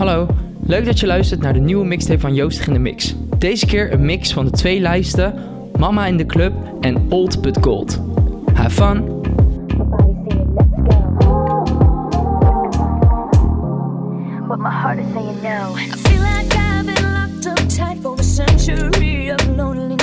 Hallo, leuk dat je luistert naar de nieuwe mixtape van Joost in de Mix. Deze keer een mix van de twee lijsten Mama in de Club en Old But Gold. Have fun! I century of.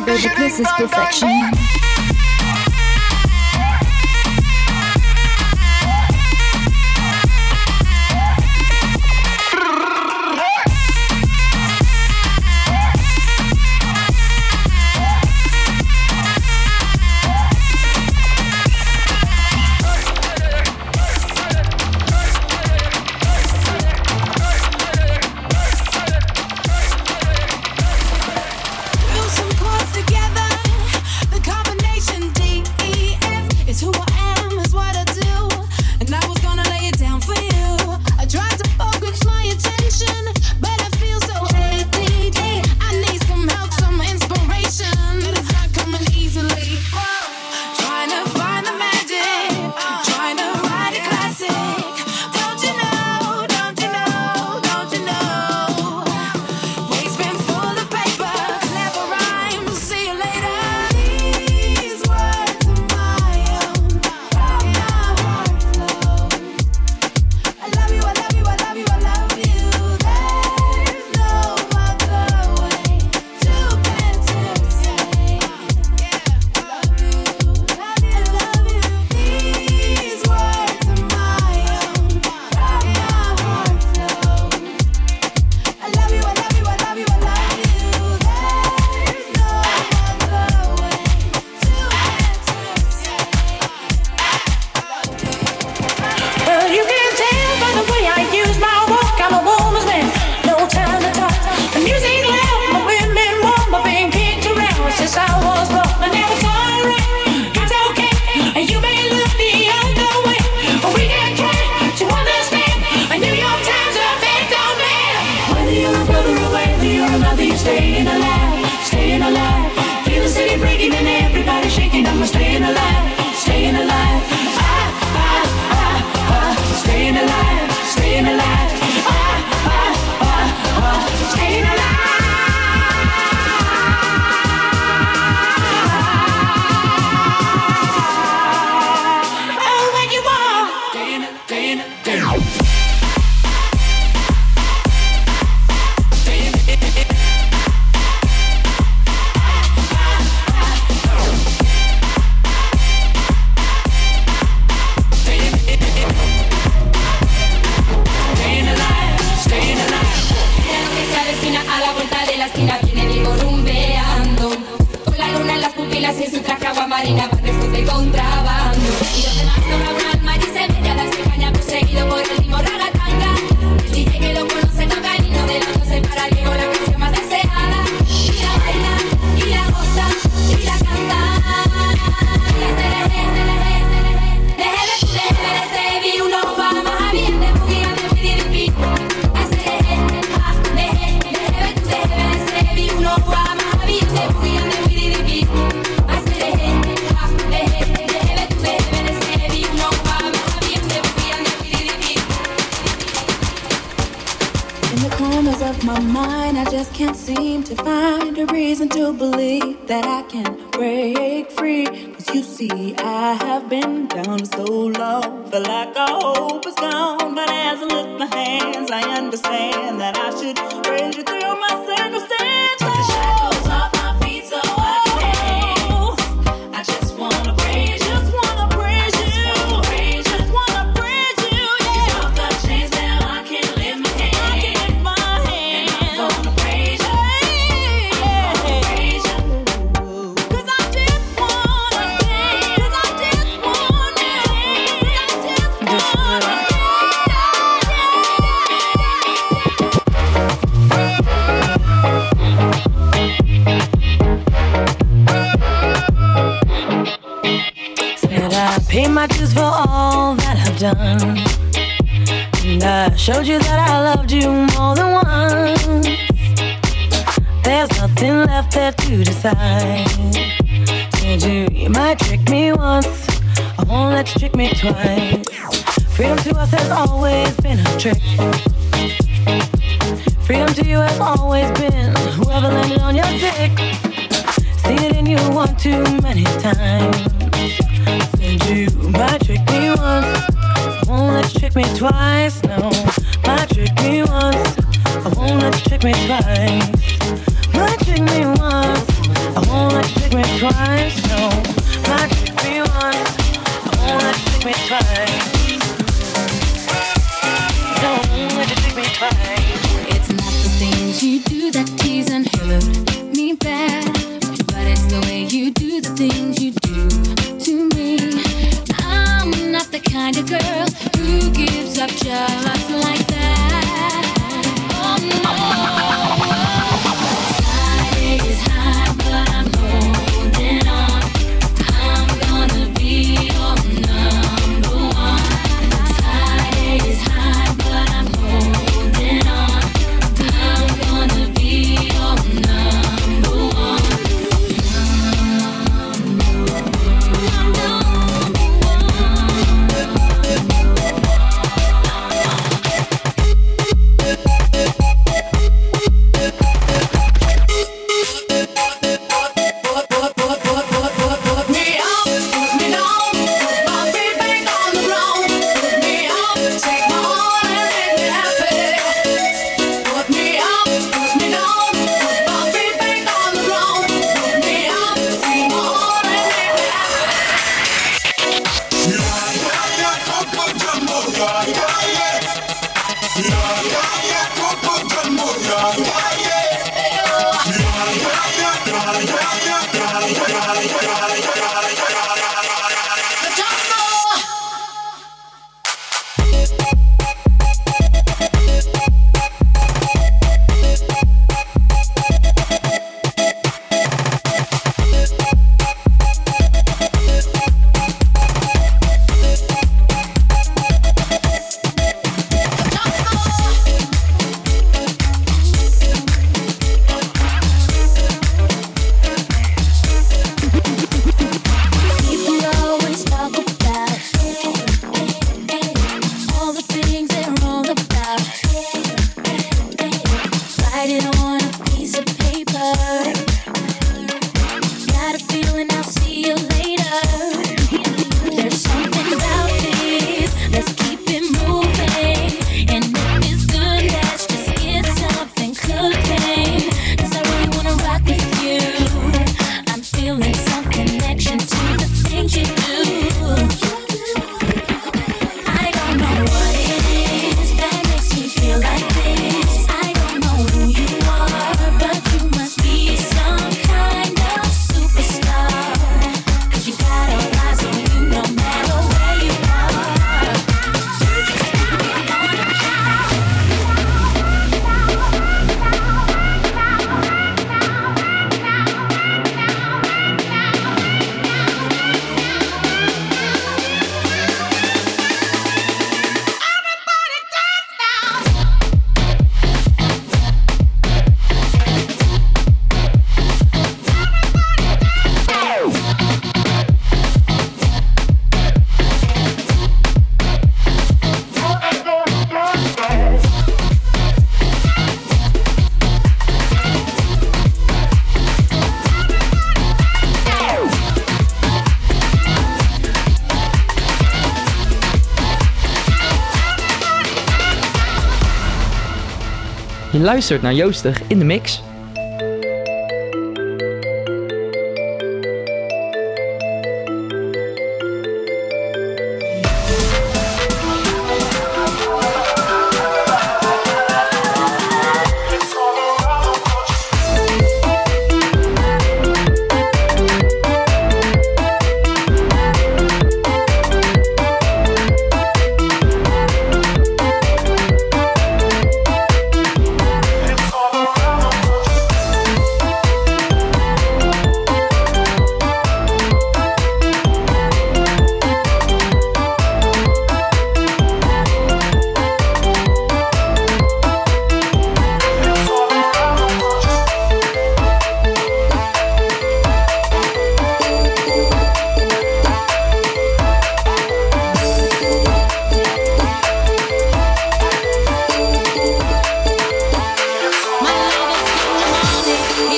Baby, this is perfection. A la vuelta de la esquina viene Diego rumbeando. Con la luna en las pupilas y su traje agua marina va después de contrabando. Y donde más sobra un alma y se me da caña perseguido por el timorrano. To find a reason to believe that I can break free. Cause you see, I have been down so long. Feel like all hope is gone. But as I lift my hands, I understand that I should raise you through my circumstance. Paid my dues for all that I've done. And I showed you that I loved you more than once. There's nothing left there to decide. Said you, you might trick me once. I won't let you trick me twice. Freedom to us has always been a trick. Freedom to you has always been whoever landed on your dick. Seen it in you one too many times. You might trick me once. I won't let you trick me twice. No, might trick me once. I won't let you trick me twice. Might trick me once. I won't let you trick me twice. No, might trick me once. I won't let you trick me twice. luistert naar Joostig in de Mix.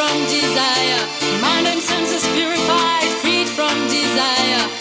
from desire. Mind and senses purified, freed from desire.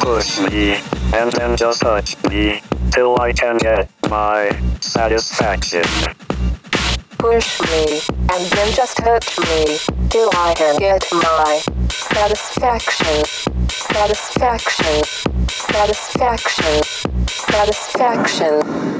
push me, and then just touch me, till I can get my satisfaction. Push me, and then just touch me, till I can get my satisfaction. Satisfaction. Satisfaction. Satisfaction.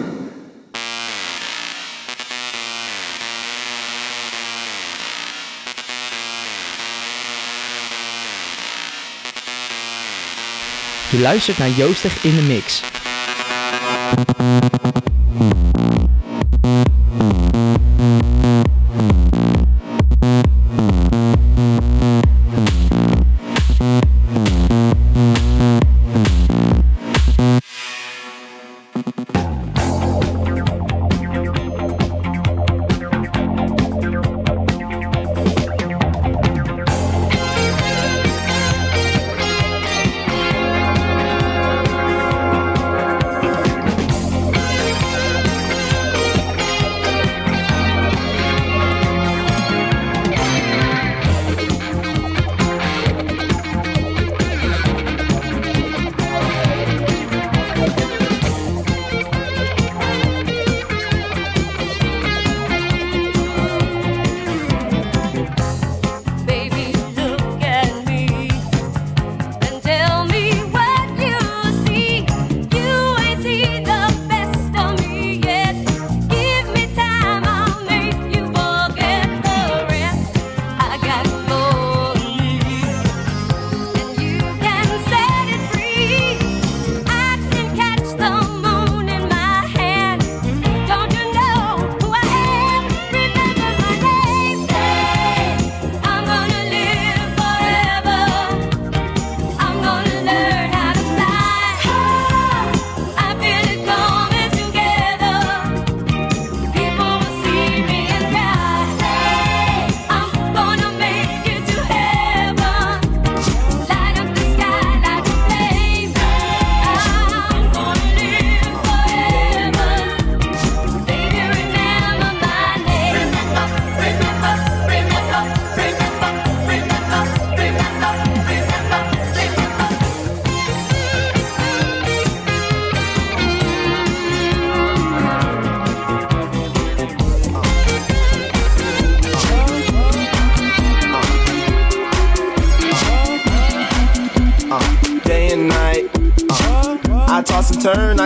Je luistert naar Joostig in de Mix.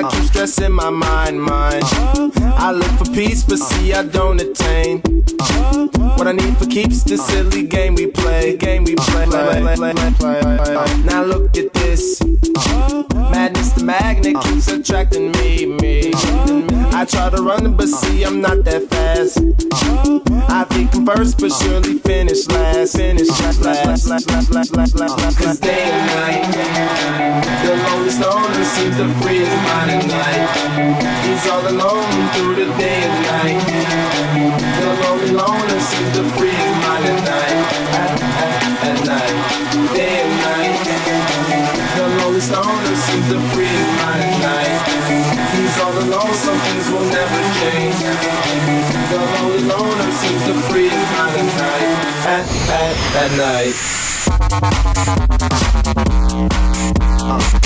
I keep stressing my mind, mind. I look for peace, but see I don't attain. What I need for keeps this silly game we play, game we play. Now look at this. Madness, the magnet keeps attracting me, me. I try to run, but see I'm not that fast. I think I'm first, but surely finish last, finish last, last, last, last, last, last, last, last. Cause day and night, the lonely stoner seems to free his mind at night. He's all alone through the day and night. The lonely loner seems to free his mind at night, at, at, at night, day and night. The lonely stoner seems to free his mind at night. He's all alone, some things will never change. The lonely loner seems to free his mind at night, at, at, at night. At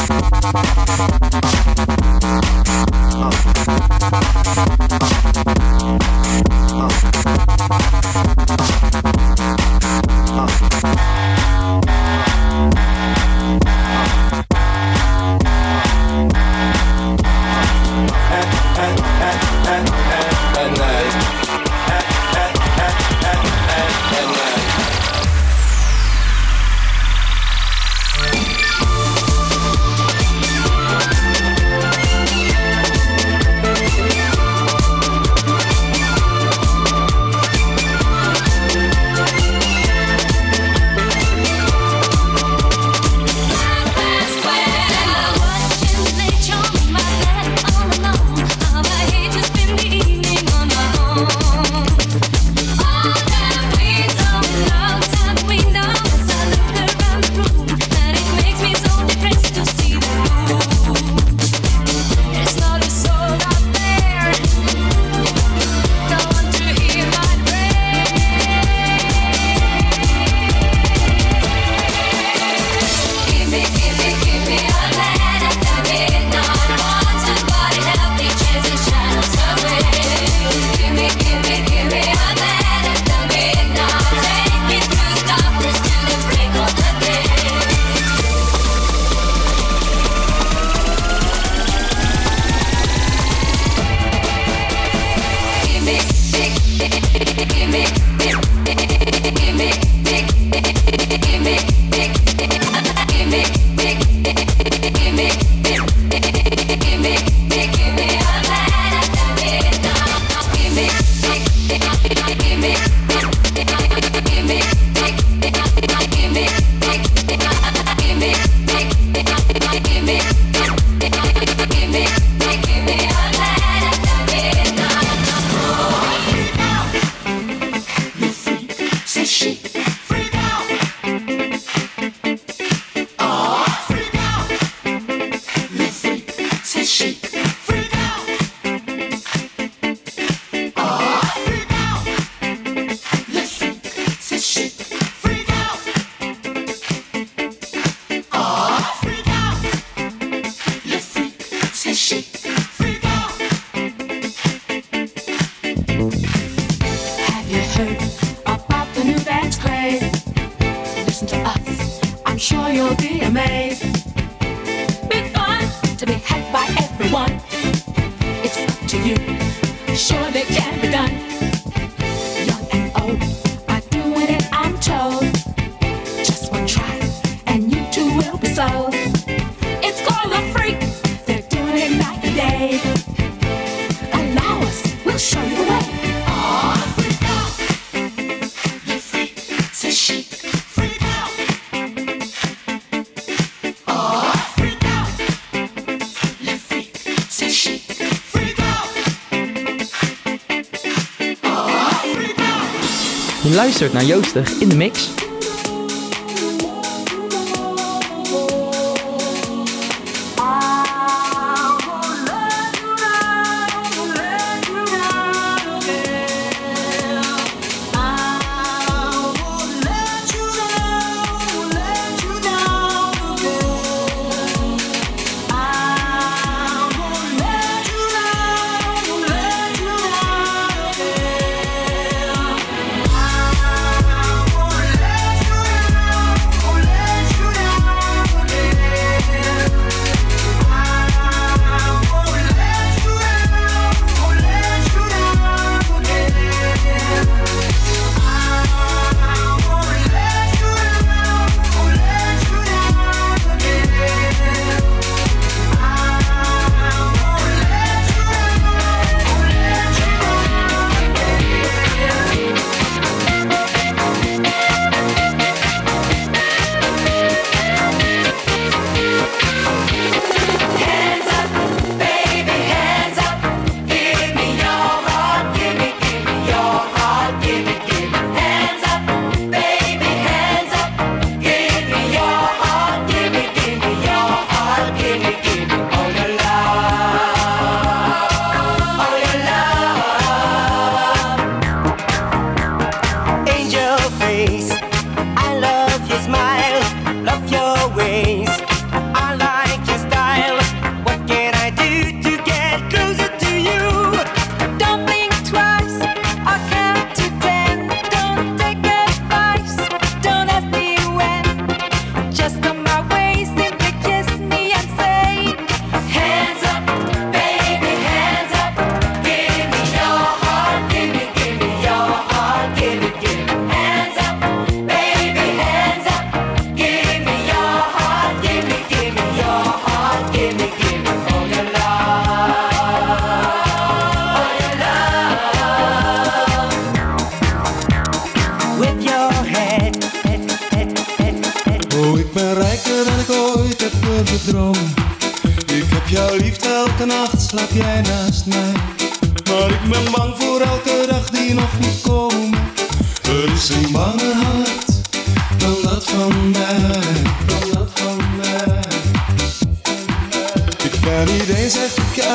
luistert naar Joostig in de mix.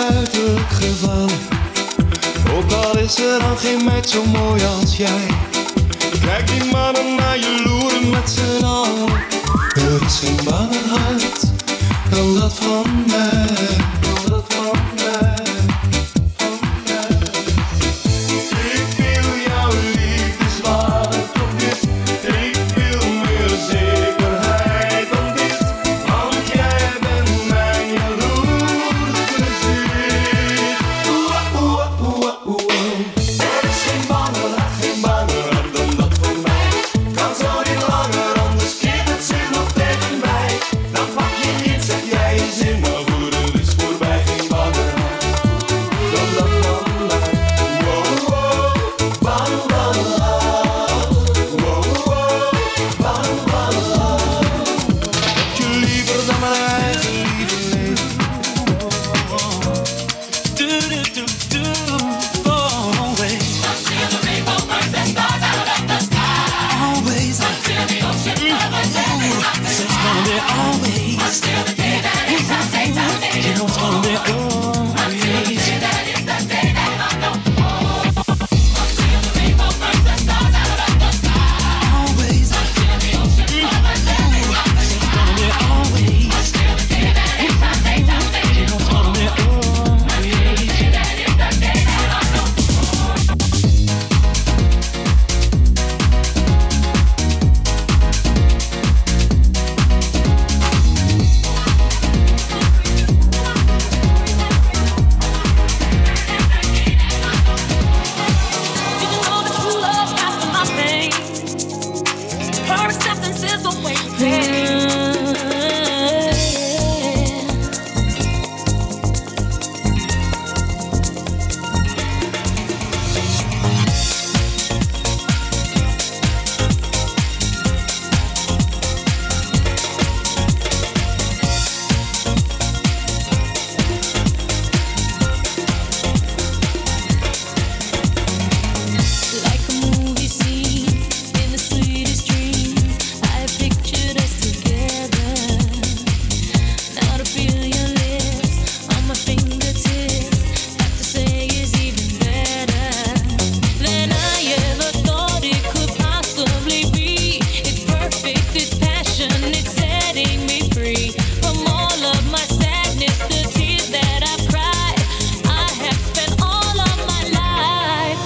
Uiterlijk. Ook al is er dan geen meid zo mooi als jij. Kijk die mannen naar je loeren met z'n allen. Er is geen banger hart dan dat van mij.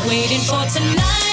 waiting for tonight.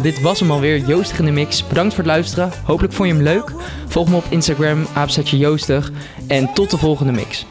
dit was hem alweer. Joostig in de mix. Bedankt voor het luisteren. Hopelijk vond je hem leuk. Volg me op Instagram, Aapzetje Joostig. En tot de volgende mix.